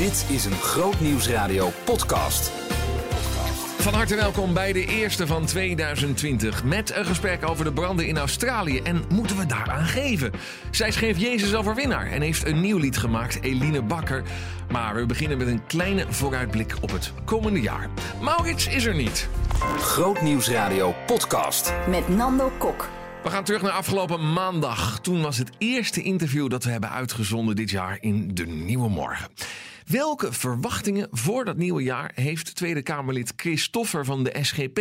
Dit is een Groot Nieuwsradio podcast. Van harte welkom bij de eerste van 2020 met een gesprek over de branden in Australië. En moeten we daaraan geven? Zij schreef Jezus overwinnaar en heeft een nieuw lied gemaakt, Eline Bakker. Maar we beginnen met een kleine vooruitblik op het komende jaar. Maurits is er niet. Groot Nieuwsradio podcast. Met Nando Kok. We gaan terug naar afgelopen maandag. Toen was het eerste interview dat we hebben uitgezonden dit jaar in De Nieuwe Morgen. Welke verwachtingen voor dat nieuwe jaar heeft Tweede Kamerlid Christoffer van de SGP?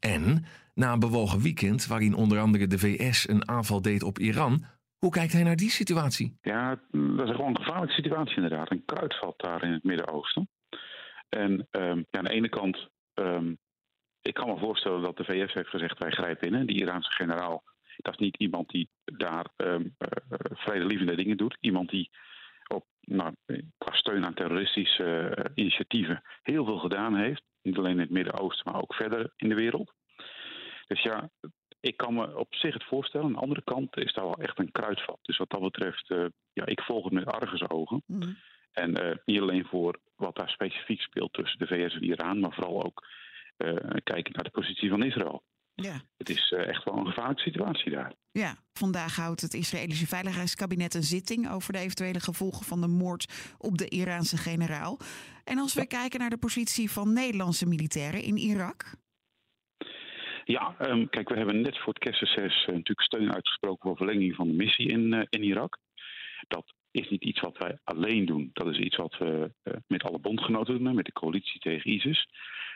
En na een bewogen weekend, waarin onder andere de VS een aanval deed op Iran, hoe kijkt hij naar die situatie? Ja, dat is gewoon een gevaarlijke situatie inderdaad. Een kruidvat daar in het Midden-Oosten. En um, ja, aan de ene kant, um, ik kan me voorstellen dat de VS heeft gezegd wij grijpen in. Die Iraanse generaal, dat is niet iemand die daar um, vredelievende dingen doet. Iemand die op, nou, qua steun aan terroristische uh, initiatieven heel veel gedaan heeft. Niet alleen in het Midden-Oosten, maar ook verder in de wereld. Dus ja, ik kan me op zich het voorstellen. Aan de andere kant is daar wel echt een kruidvat. Dus wat dat betreft, uh, ja, ik volg het met argusogen. Mm. En uh, niet alleen voor wat daar specifiek speelt tussen de VS en Iran, maar vooral ook uh, kijken naar de positie van Israël. Ja. Het is uh, echt wel een gevaarlijke situatie daar. Ja, vandaag houdt het Israëlische Veiligheidskabinet een zitting over de eventuele gevolgen van de moord op de Iraanse generaal. En als we ja. kijken naar de positie van Nederlandse militairen in Irak. Ja, um, kijk, we hebben net voor het kerstreces uh, natuurlijk steun uitgesproken voor verlenging van de missie in, uh, in Irak. Dat is niet iets wat wij alleen doen. Dat is iets wat we uh, met alle bondgenoten doen, met de coalitie tegen ISIS.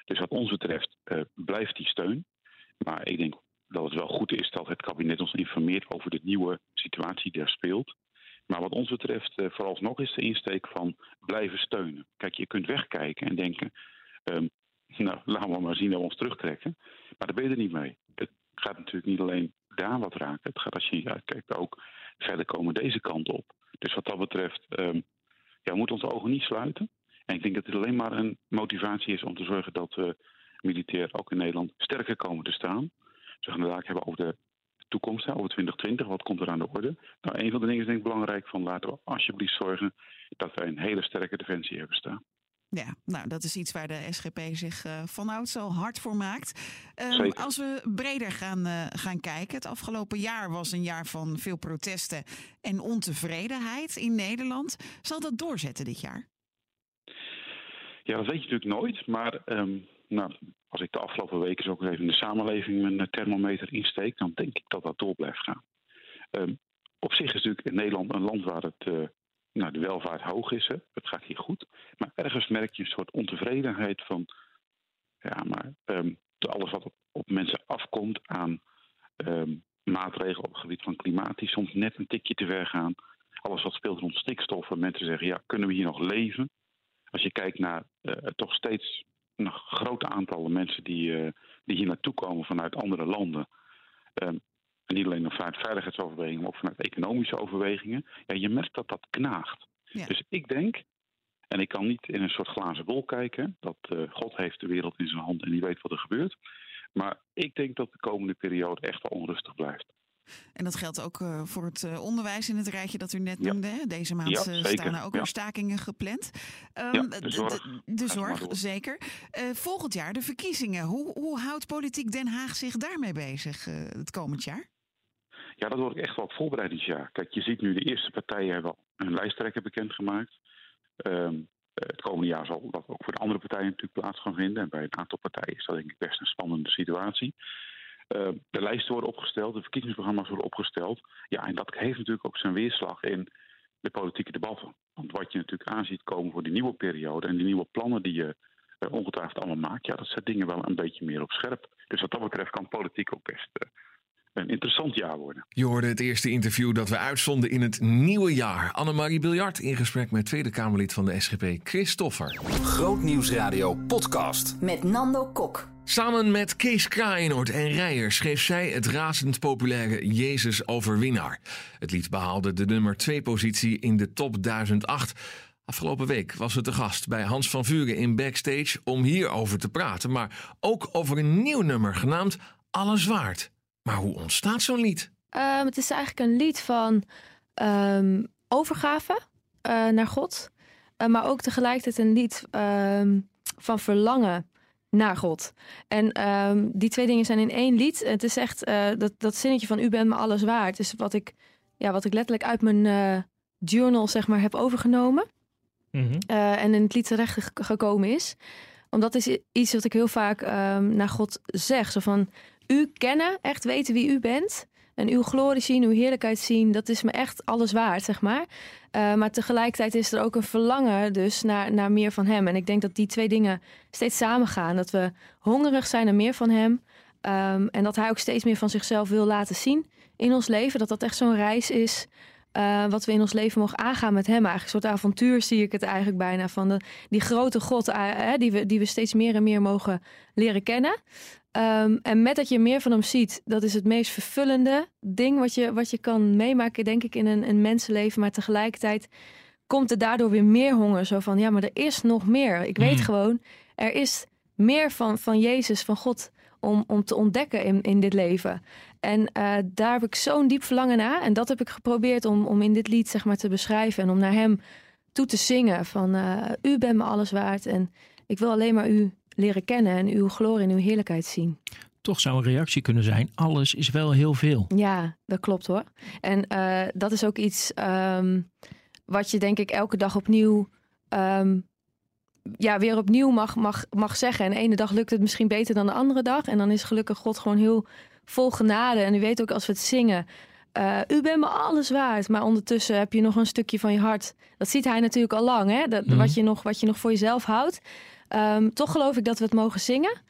Dus wat ons betreft blijft die steun. Maar ik denk dat het wel goed is dat het kabinet ons informeert over de nieuwe situatie die er speelt. Maar wat ons betreft, uh, vooralsnog is de insteek van blijven steunen. Kijk, je kunt wegkijken en denken, um, nou, laten we maar zien dat we ons terugtrekken. Maar daar ben je er niet mee. Het gaat natuurlijk niet alleen daar wat raken. Het gaat als je uitkijkt ook verder komen deze kant op. Dus wat dat betreft, um, ja, we moeten onze ogen niet sluiten. En ik denk dat het alleen maar een motivatie is om te zorgen dat we militair ook in Nederland sterker komen te staan. We gaan het hebben over de toekomst, over 2020. Wat komt er aan de orde? Nou, een van de dingen is denk ik belangrijk van laten we alsjeblieft zorgen dat wij een hele sterke defensie hebben staan. Ja, nou dat is iets waar de SGP zich uh, vanouds al hard voor maakt. Um, als we breder gaan, uh, gaan kijken. Het afgelopen jaar was een jaar van veel protesten en ontevredenheid in Nederland. Zal dat doorzetten dit jaar? Ja, dat weet je natuurlijk nooit. Maar um, nou, als ik de afgelopen weken zo ook even in de samenleving mijn thermometer insteek, dan denk ik dat dat door blijft gaan. Um, op zich is natuurlijk in Nederland een land waar het, uh, nou, de welvaart hoog is. Hè. Het gaat hier goed. Maar ergens merk je een soort ontevredenheid van. Ja, maar um, alles wat op, op, mensen afkomt aan um, maatregelen op het gebied van klimaat, die soms net een tikje te ver gaan. Alles wat speelt rond stikstof, waar mensen zeggen: ja, kunnen we hier nog leven? Als je kijkt naar uh, toch steeds een groot aantal mensen die, uh, die hier naartoe komen vanuit andere landen. Um, en niet alleen vanuit veiligheidsoverwegingen, maar ook vanuit economische overwegingen. Ja, je merkt dat dat knaagt. Ja. Dus ik denk, en ik kan niet in een soort glazen bol kijken, dat uh, God heeft de wereld in zijn hand en die weet wat er gebeurt. Maar ik denk dat de komende periode echt wel onrustig blijft. En dat geldt ook uh, voor het uh, onderwijs in het rijtje dat u net noemde. Deze maand ja, uh, staan er ook weer stakingen gepland. Um, de zorg, de, de zorg zeker. volgend jaar de verkiezingen. Hoe, hoe houdt politiek Den Haag zich daarmee bezig het komend jaar? Ja, dat wordt echt wel het voorbereidingsjaar. Kijk, je ziet nu de eerste partijen hebben al hun lijsttrekker bekendgemaakt. Um, het komende jaar zal dat ook voor de andere partijen natuurlijk plaats gaan vinden. En bij een aantal partijen is dat denk ik best een spannende situatie. Uh, de lijsten worden opgesteld, de verkiezingsprogramma's worden opgesteld. Ja, en dat heeft natuurlijk ook zijn weerslag in de politieke debatten. Want wat je natuurlijk aanziet komen voor die nieuwe periode en die nieuwe plannen die je uh, ongetwijfeld allemaal maakt, ja, dat zet dingen wel een beetje meer op scherp. Dus wat dat betreft kan politiek ook best uh, een interessant jaar worden. Je hoorde het eerste interview dat we uitzonden in het nieuwe jaar. Annemarie Biljart in gesprek met Tweede Kamerlid van de SGP, Christoffer. Grootnieuwsradio podcast. Met Nando Kok. Samen met Kees Kraaienoord en Rijer schreef zij het razend populaire Jezus Overwinnaar. Het lied behaalde de nummer 2 positie in de top 1008. Afgelopen week was ze te gast bij Hans van Vuren in Backstage om hierover te praten, maar ook over een nieuw nummer genaamd Alles Waard. Maar hoe ontstaat zo'n lied? Um, het is eigenlijk een lied van um, overgave uh, naar God. maar ook tegelijkertijd een lied ehm, van verlangen naar God. En ehm, die twee dingen zijn in één lied. Het is echt dat, dat zinnetje van u bent me alles waard. is wat ik, ja, wat ik letterlijk uit mijn journal zeg maar, heb overgenomen. Mhm. en in het lied terecht gekomen is omdat dat is iets wat ik heel vaak um, naar God zeg. Zo van, u kennen, echt weten wie u bent. En uw glorie zien, uw heerlijkheid zien, dat is me echt alles waard, zeg maar. Uh, maar tegelijkertijd is er ook een verlangen dus naar, naar meer van hem. En ik denk dat die twee dingen steeds samengaan. Dat we hongerig zijn naar meer van hem. Um, en dat hij ook steeds meer van zichzelf wil laten zien in ons leven. Dat dat echt zo'n reis is uh, wat we in ons leven mogen aangaan met hem. Eigenlijk een soort avontuur zie ik het eigenlijk bijna. Van de, die grote God uh, die, we, die we steeds meer en meer mogen leren kennen. Um, en met dat je meer van hem ziet, dat is het meest vervullende ding wat je, wat je kan meemaken, denk ik, in een, een mensenleven. Maar tegelijkertijd komt er daardoor weer meer honger. Zo van, ja, maar er is nog meer. Ik weet mm. gewoon, er is meer van, van Jezus, van God, om, om te ontdekken in, in dit leven. En uh, daar heb ik zo'n diep verlangen naar. En dat heb ik geprobeerd om, om in dit lied zeg maar, te beschrijven. En om naar hem toe te zingen van uh, u bent me alles waard. En ik wil alleen maar u leren kennen en uw glorie en uw heerlijkheid zien. Toch zou een reactie kunnen zijn, alles is wel heel veel. Ja, dat klopt hoor. En uh, dat is ook iets um, wat je denk ik elke dag opnieuw... Um, ja, weer opnieuw mag, mag, mag zeggen. En de ene dag lukt het misschien beter dan de andere dag. En dan is gelukkig God gewoon heel vol genade. En u weet ook als we het zingen. Uh, u bent me alles waard. Maar ondertussen heb je nog een stukje van je hart. Dat ziet hij natuurlijk al lang. Hè? Dat, mhm. wat, je nog, wat je nog voor jezelf houdt. Um, toch geloof ik dat we het mogen zingen.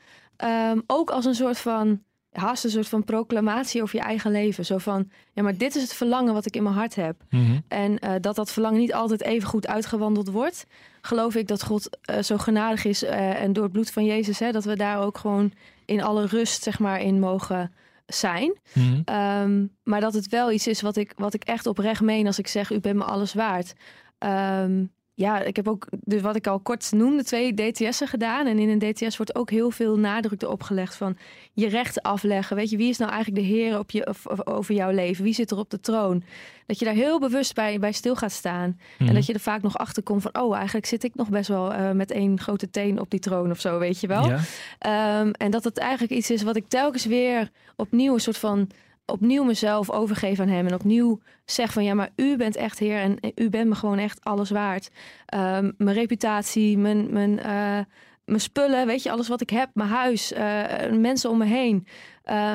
Um, ook als een soort van haast een soort van proclamatie over je eigen leven. Zo van, ja, maar dit is het verlangen wat ik in mijn hart heb. Mhm. En uh, dat dat verlangen niet altijd even goed uitgewandeld wordt. Geloof ik dat God uh, zo genadig is uh, en door het bloed van Jezus, hè, dat we daar ook gewoon in alle rust, zeg maar, in mogen zijn. Mm um, maar dat het wel iets is wat ik, wat ik echt oprecht meen als ik zeg, u bent me alles waard. Um, ja, ik heb ook, dus wat ik al kort noemde, twee DTS'en gedaan. En in een DTS wordt ook heel veel nadruk erop gelegd van je rechten afleggen. Weet je, wie is nou eigenlijk de heer op je, over jouw leven? Wie zit er op de troon? Dat je daar heel bewust bij, bij stil gaat staan. En mhm. dat je er vaak nog achter komt van, oh, eigenlijk zit ik nog best wel uh, met één grote teen op die troon of zo, weet je wel. Ja. Um, en dat het eigenlijk iets is wat ik telkens weer opnieuw een soort van opnieuw mezelf overgeef aan hem. En opnieuw zeg van ja, maar u bent echt heer en u bent me gewoon echt alles waard. Um, mijn reputatie, mijn, mijn, uh, mijn spullen, weet je, alles wat ik heb, mijn huis, uh, mensen om me heen.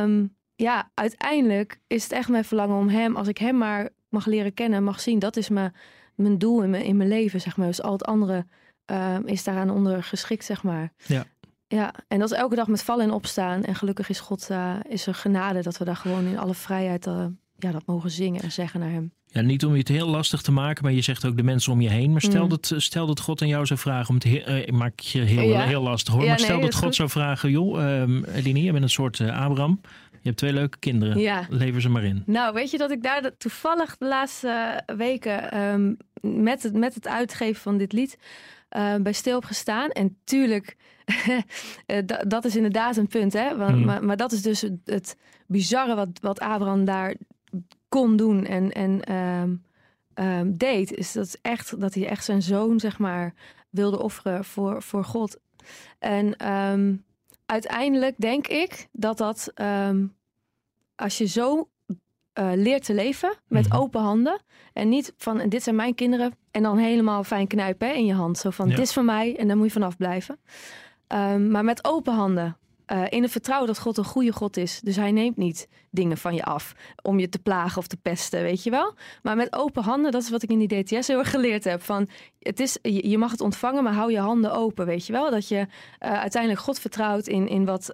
Um, ja, uiteindelijk is het echt mijn verlangen om hem, als ik hem maar mag leren kennen, mag zien, dat is mijn, mijn doel in mijn, in mijn leven, zeg maar. Dus al het andere um, is daaraan onder geschikt, zeg maar. Ja. Ja, en dat is elke dag met vallen en opstaan. En gelukkig is God, uh, is er genade dat we daar gewoon in alle vrijheid uh, ja, dat mogen zingen en zeggen naar hem. Ja, niet om je het heel lastig te maken, maar je zegt ook de mensen om je heen. Maar stel, mm. dat, stel dat God aan jou zou vragen, om het uh, maak je heel, heel lastig hoor. maar stel dat God zou vragen, joh, um, Eline, je bent een soort Abraham. Je hebt twee leuke kinderen. Ja. Lever ze maar in. Nou, weet je dat ik daar toevallig de laatste weken um, met, het, met het uitgeven van dit lied uh, bij stil heb gestaan. En tuurlijk Eh, dat is inderdaad een punt, hè? Hmm. Maar, maar, dat is dus het, bizarre wat, wat Abraham daar kon doen en, en ehm, ehm, deed. Is dat, echt, dat hij echt zijn zoon, zeg maar, wilde offeren voor, voor God. En ehm, uiteindelijk denk ik dat dat, als je zo uh, leert te leven met hmm. open handen. En niet van dit zijn mijn kinderen. En dan helemaal fijn knijpen in je hand. Zo van dit is van mij en daar moet je vanaf blijven. Um, maar met open handen. Uh, in het vertrouwen dat God een goede God is. Dus hij neemt niet dingen van je af om je te plagen of te pesten, weet je wel. Maar met open handen, dat is wat ik in die DTS heel erg geleerd heb. Van, het is, je mag het ontvangen, maar hou je handen open, weet je wel. Dat je uh, uiteindelijk God vertrouwt in, in wat,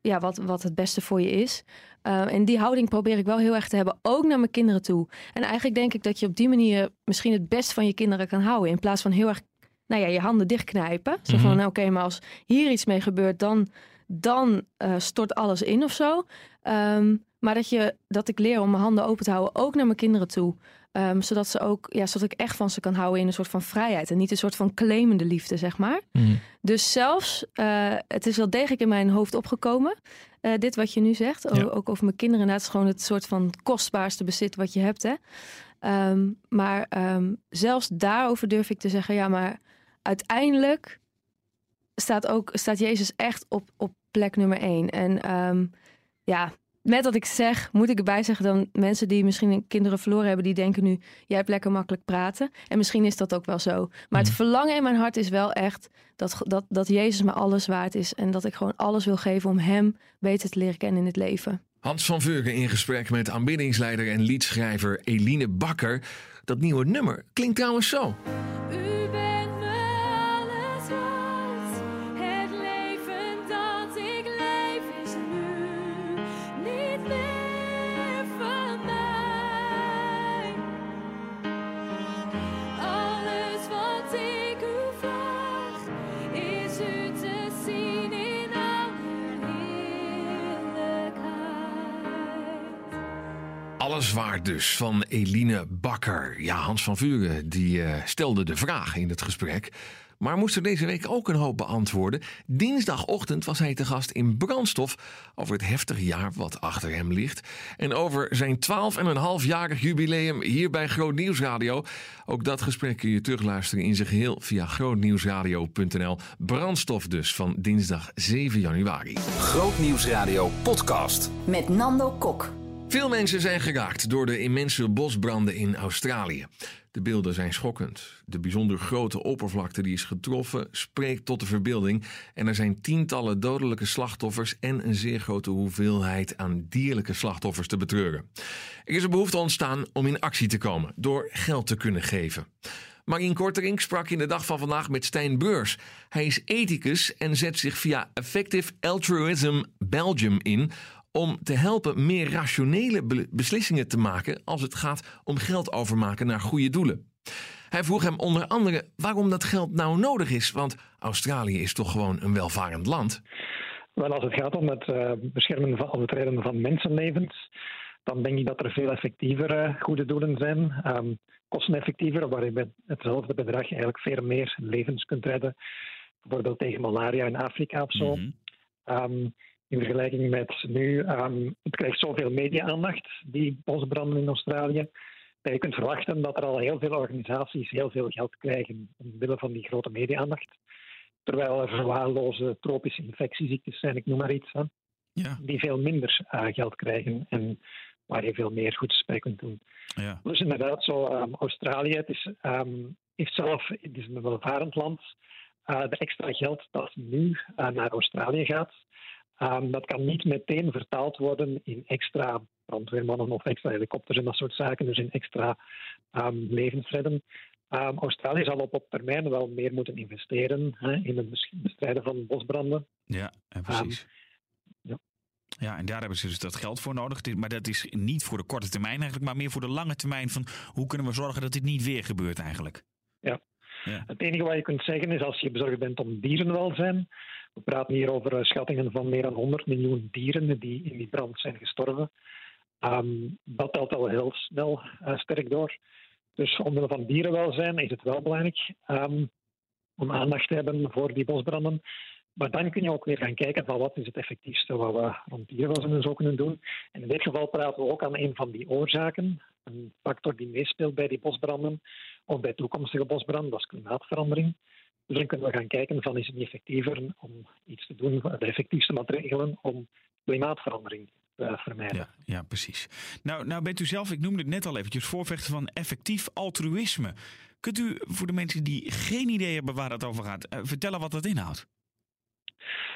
ja, wat, wat het beste voor je is. en die houding probeer ik wel heel erg te hebben, ook naar mijn kinderen toe. En eigenlijk denk ik dat je op die manier misschien het best van je kinderen kan houden. In plaats van heel erg nou ja, je handen dichtknijpen. Zo van, mhm. oké, maar als hier iets mee gebeurt, dan, dan uh, stort alles in of zo. Um, maar dat, je, dat ik leer om mijn handen open te houden, ook naar mijn kinderen toe. Um, zodat ze ook, ja, zodat ik echt van ze kan houden in een soort van vrijheid. En niet een soort van claimende liefde, zeg maar. Mhm. Dus zelfs, uh, het is wel degelijk in mijn hoofd opgekomen. Uh, dit wat je nu zegt, ook, ook over mijn kinderen. Dat is gewoon het soort van kostbaarste bezit wat je hebt. Hè? Ehm, maar ehm, zelfs daarover durf ik te zeggen, ja, maar uiteindelijk staat, ook, staat Jezus echt op, op plek nummer één. En ehm, ja, met wat ik zeg, moet ik erbij zeggen dan mensen die misschien kinderen verloren hebben, die denken nu, jij hebt lekker makkelijk praten. En misschien is dat ook wel zo. Maar het mhm. verlangen in mijn hart is wel echt dat, dat, dat Jezus me alles waard is. En dat ik gewoon alles wil geven om hem beter te leren kennen in het leven. Hans van Veugen in gesprek met aanbiddingsleider en liedschrijver Eline Bakker. Dat nieuwe nummer klinkt trouwens zo. Alles waar dus van Eline Bakker. Ja, Hans van Vuren die uh, stelde de vraag in het gesprek. Maar moest er deze week ook een hoop beantwoorden. Dinsdagochtend was hij te gast in Brandstof over het heftige jaar wat achter hem ligt. En over zijn 12,5-jarig jubileum hier bij Groot Nieuwsradio. Ook dat gesprek kun je terugluisteren in zijn geheel via grootnieuwsradio.nl. Brandstof dus van dinsdag 7 januari. Grootnieuwsradio podcast. Met Nando Kok. Veel mensen zijn geraakt door de immense bosbranden in Australië. De beelden zijn schokkend. De bijzonder grote oppervlakte die is getroffen spreekt tot de verbeelding. En er zijn tientallen dodelijke slachtoffers en een zeer grote hoeveelheid aan dierlijke slachtoffers te betreuren. Er is een behoefte ontstaan om in actie te komen door geld te kunnen geven. Marien Kortering sprak in de dag van vandaag met Stijn Beurs. Hij is ethicus en zet zich via Effective Altruism Belgium in om te helpen meer rationele beslissingen te maken als het gaat om geld overmaken naar goede doelen. Hij vroeg hem onder andere waarom dat geld nou nodig is, want Australië is toch gewoon een welvarend land. Wel, als het gaat om het uh, beschermen van het redden van mensenlevens, dan denk ik dat er veel effectievere goede doelen zijn. Um, kosteneffectiever, waar je met hetzelfde bedrag eigenlijk veel meer levens kunt redden. Bijvoorbeeld tegen malaria in Afrika of zo. Mm in vergelijking met nu, um, het krijgt zoveel media-aandacht, die bosbranden in Australië, dat je kunt verwachten dat er al heel veel organisaties heel veel geld krijgen omwille van die grote media-aandacht. Terwijl er verwaarloze tropische infectieziektes zijn, ik noem maar iets, hè, ja. die veel minder uh, geld krijgen en waar je veel meer goeds bij kunt doen. Ja. Dus inderdaad, zo, um, Australië het is, um, heeft zelf, het is een welvarend land. Uh, de extra geld dat nu uh, naar Australië gaat, Um, dat kan niet meteen vertaald worden in extra brandweermannen of extra helikopters en dat soort zaken, dus in extra um, levensredden. Um, Australië zal op, op termijn wel meer moeten investeren hè, in het bestrijden van bosbranden. Ja, precies. ja. Ja, en daar hebben ze dus dat geld voor nodig. Maar dat is niet voor de korte termijn eigenlijk, maar meer voor de lange termijn van hoe kunnen we zorgen dat dit niet weer gebeurt eigenlijk. Ja. Het enige wat je kunt zeggen is als je bezorgd bent om dierenwelzijn, we praten hier over eh, schattingen van meer dan 100 miljoen dieren die in die brand zijn gestorven. Um, dat telt al heel snel uh, sterk door. Dus omwille van dierenwelzijn is het wel belangrijk um, om aandacht te hebben voor die bosbranden. Maar dan kun je ook weer gaan kijken van wat is het effectiefste wat we rond dierenwelzijn zo kunnen doen. En in dit geval praten we ook aan een van die oorzaken. Een factor die meespeelt bij die bosbranden of bij toekomstige bosbranden, dat is klimaatverandering. Dus dan kunnen we gaan kijken van is het niet effectiever om iets te doen, de effectiefste maatregelen om klimaatverandering te vermijden. Ja, ja, precies. Nou, nou bent u zelf, ik noemde het net al eventjes, voorvechter van effectief altruïsme. Kunt u voor de mensen die geen idee hebben waar het over gaat, uh, vertellen wat dat inhoudt?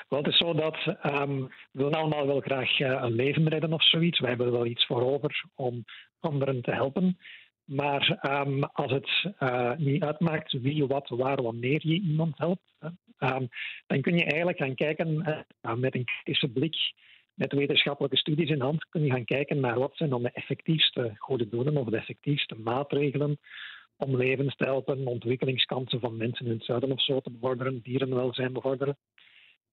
Wel, het is zo dat um, we willen allemaal wel graag uh, een leven redden of zoiets. We hebben er wel iets voor over om anderen te helpen. Maar um, als het uh, niet uitmaakt wie, wat, waar, wanneer je iemand helpt, um, dan kun je eigenlijk gaan kijken uh, met een kritische blik, met wetenschappelijke studies in hand, kun je gaan kijken naar wat zijn dan de effectiefste goede doelen of de effectiefste maatregelen om levens te helpen, ontwikkelingskansen van mensen in het zuiden of zo te bevorderen, dierenwelzijn bevorderen.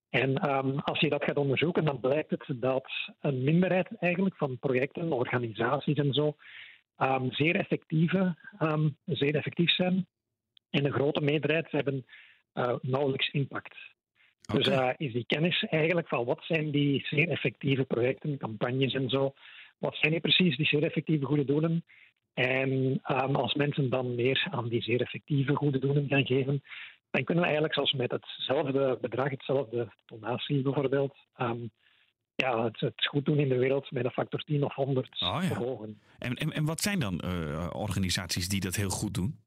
En um, als je dat gaat onderzoeken, dan blijkt het dat een minderheid eigenlijk van projecten, organisaties en zo, um, zeer, effectieve, um, zeer effectief zijn. En een grote meerderheid hebben uh, nauwelijks impact. Dus uh, is die kennis eigenlijk van wat zijn die zeer effectieve projecten, campagnes en zo, wat zijn die precies, die zeer effectieve goede doelen, En ehm, als mensen dan meer aan die zeer effectieve goede doelen gaan geven, dan kunnen we eigenlijk zoals met hetzelfde bedrag, hetzelfde donatie bijvoorbeeld, ehm, ja, het, het, goed doen in de wereld met een factor 10 of 100 oh, ja. verhogen. En, en, en wat zijn dan uh, organisaties die dat heel goed doen?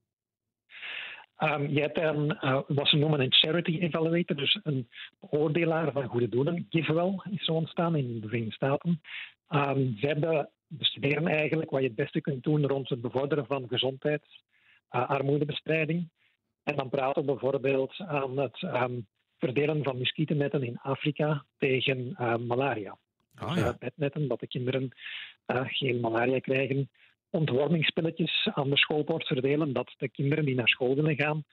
Um, je hebt dan uh, wat ze noemen een charity evaluator, dus een beoordelaar van goede doelen. GiveWell is zo ontstaan in de Verenigde Staten. Um, ze hebben bestuderen eigenlijk wat je het beste kunt doen rond het bevorderen van gezondheid, uh, armoedebestrijding. En dan praten we bijvoorbeeld aan het um, verdelen van muskietennetten in Afrika tegen uh, malaria. Oh, ja. bednetten, dat de kinderen uh, geen malaria krijgen. Ontwormingspilletjes aan de schoolpoort verdelen, dat de kinderen die naar school willen gaan,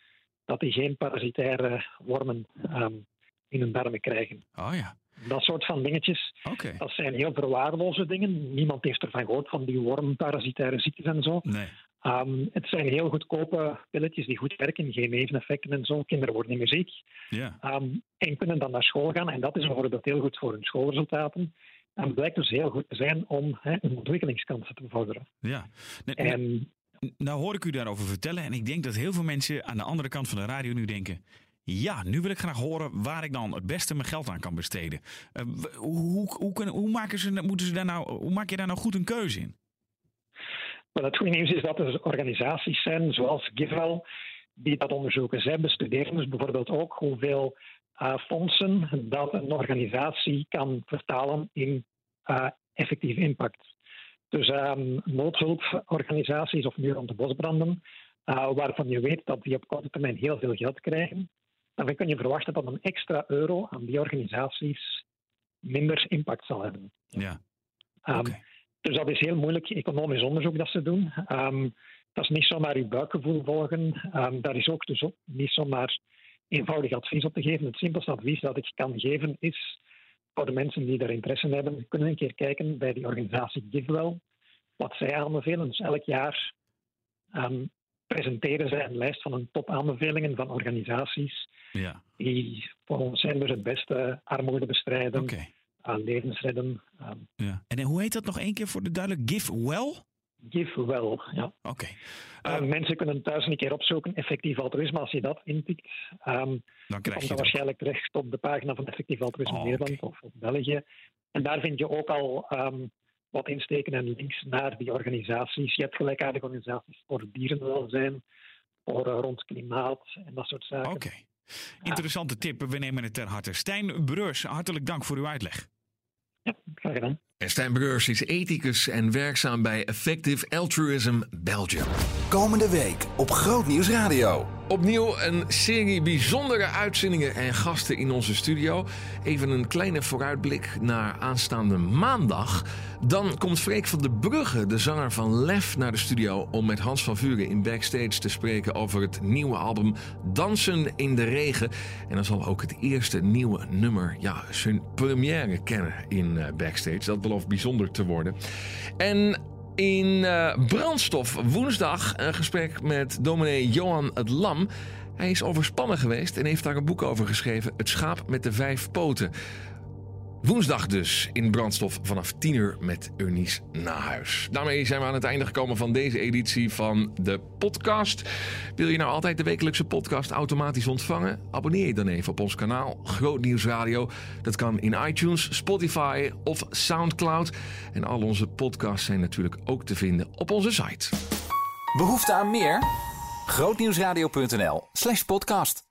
dat die geen parasitaire wormen um, in hun darmen krijgen. Oh ja. Dat soort van dingetjes. Okay. Dat zijn heel verwaarloze dingen. Niemand heeft ervan gehoord van die wormparasitaire ziektes en zo. Nee. Um, het zijn heel goedkope pilletjes die goed werken, geen neveneffecten en zo. Kinderen worden niet meer ziek. Um, en kunnen dan naar school gaan. En dat is bijvoorbeeld heel goed voor hun schoolresultaten. En het blijkt dus heel goed te zijn om hè, hun ontwikkelingskansen te bevorderen. Ja. en, nou hoor ik u daarover vertellen. En ik denk dat heel veel mensen aan de andere kant van de radio nu denken... Ja, nu wil ik graag horen waar ik dan het beste mijn geld aan kan besteden. Uh, hoe, hoe, kunnen, hoe, maken ze, moeten ze daar nou, hoe maak je daar nou goed een keuze in? Wel, het goede nieuws is dat er organisaties zijn, zoals GiveWell, die dat onderzoeken. Zij bestuderen dus bijvoorbeeld ook hoeveel uh, fondsen dat een organisatie kan vertalen in uh, effectieve impact. Dus um, noodhulporganisaties of nu rond de bosbranden, uh, waarvan je weet dat die op korte termijn heel veel geld krijgen, dan kun je verwachten dat een extra euro aan die organisaties minder impact zal hebben. Ja. Um, dus dat is heel moeilijk economisch onderzoek dat ze doen. Um, dat is niet zomaar je buikgevoel volgen. Um, daar is ook dus ook niet zomaar eenvoudig advies op te geven. Het simpelste advies dat ik kan geven is voor de mensen die daar interesse in hebben, kunnen een keer kijken bij die organisatie GiveWell wat zij aanbevelen. Dus elk jaar um, presenteren zij een lijst van een top aanbevelingen van organisaties ja. die voor ons zijn dus het beste armoede bestrijden, okay. Uh, levens redden. Ja. En hoe heet dat nog één keer voor de duidelijk? GiveWell? GiveWell, ja. Oké. Okay. Uh, uh, mensen kunnen thuis een keer opzoeken, effectief altruïsme, als je dat intikt. Um, dan krijg je dan waarschijnlijk terecht op de pagina van effectief altruïsme oh, Nederland okay. of, of België. En daar vind je ook al um, wat insteken en links naar die organisaties. Je hebt gelijkaardige organisaties voor dierenwelzijn, voor uh, rond klimaat en dat soort zaken. Oké. Okay. Interessante tip, we nemen het ter harte. Stijn Breurs, hartelijk dank voor uw uitleg. Ja, graag gedaan. En Stijn Breurs is ethicus en werkzaam bij Effective Altruism Belgium. Komende week op Grootnieuws Radio. Opnieuw een serie bijzondere uitzendingen en gasten in onze studio. Even een kleine vooruitblik naar aanstaande maandag. Dan komt Freek van de Brugge, de zanger van Lef, naar de studio om met Hans van Vuren in backstage te spreken over het nieuwe album Dansen in de Regen. En dan zal ook het eerste nieuwe nummer ja, zijn première kennen in uh, backstage. Dat belooft bijzonder te worden. En in uh, Brandstof woensdag een gesprek met dominee Johan het Lam. Hij is overspannen geweest en heeft daar een boek over geschreven: Het schaap met de vijf poten. Woensdag dus in Brandstof vanaf 10 uur met Eunice Nahuis. Daarmee zijn we aan het einde gekomen van deze editie van de podcast. Wil je nou altijd de wekelijkse podcast automatisch ontvangen? Abonneer je dan even op ons kanaal Groot Nieuws Radio. Dat kan in iTunes, Spotify of Soundcloud. En al onze podcasts zijn natuurlijk ook te vinden op onze site. Behoefte aan meer? Grootnieuwsradio.nl slash podcast.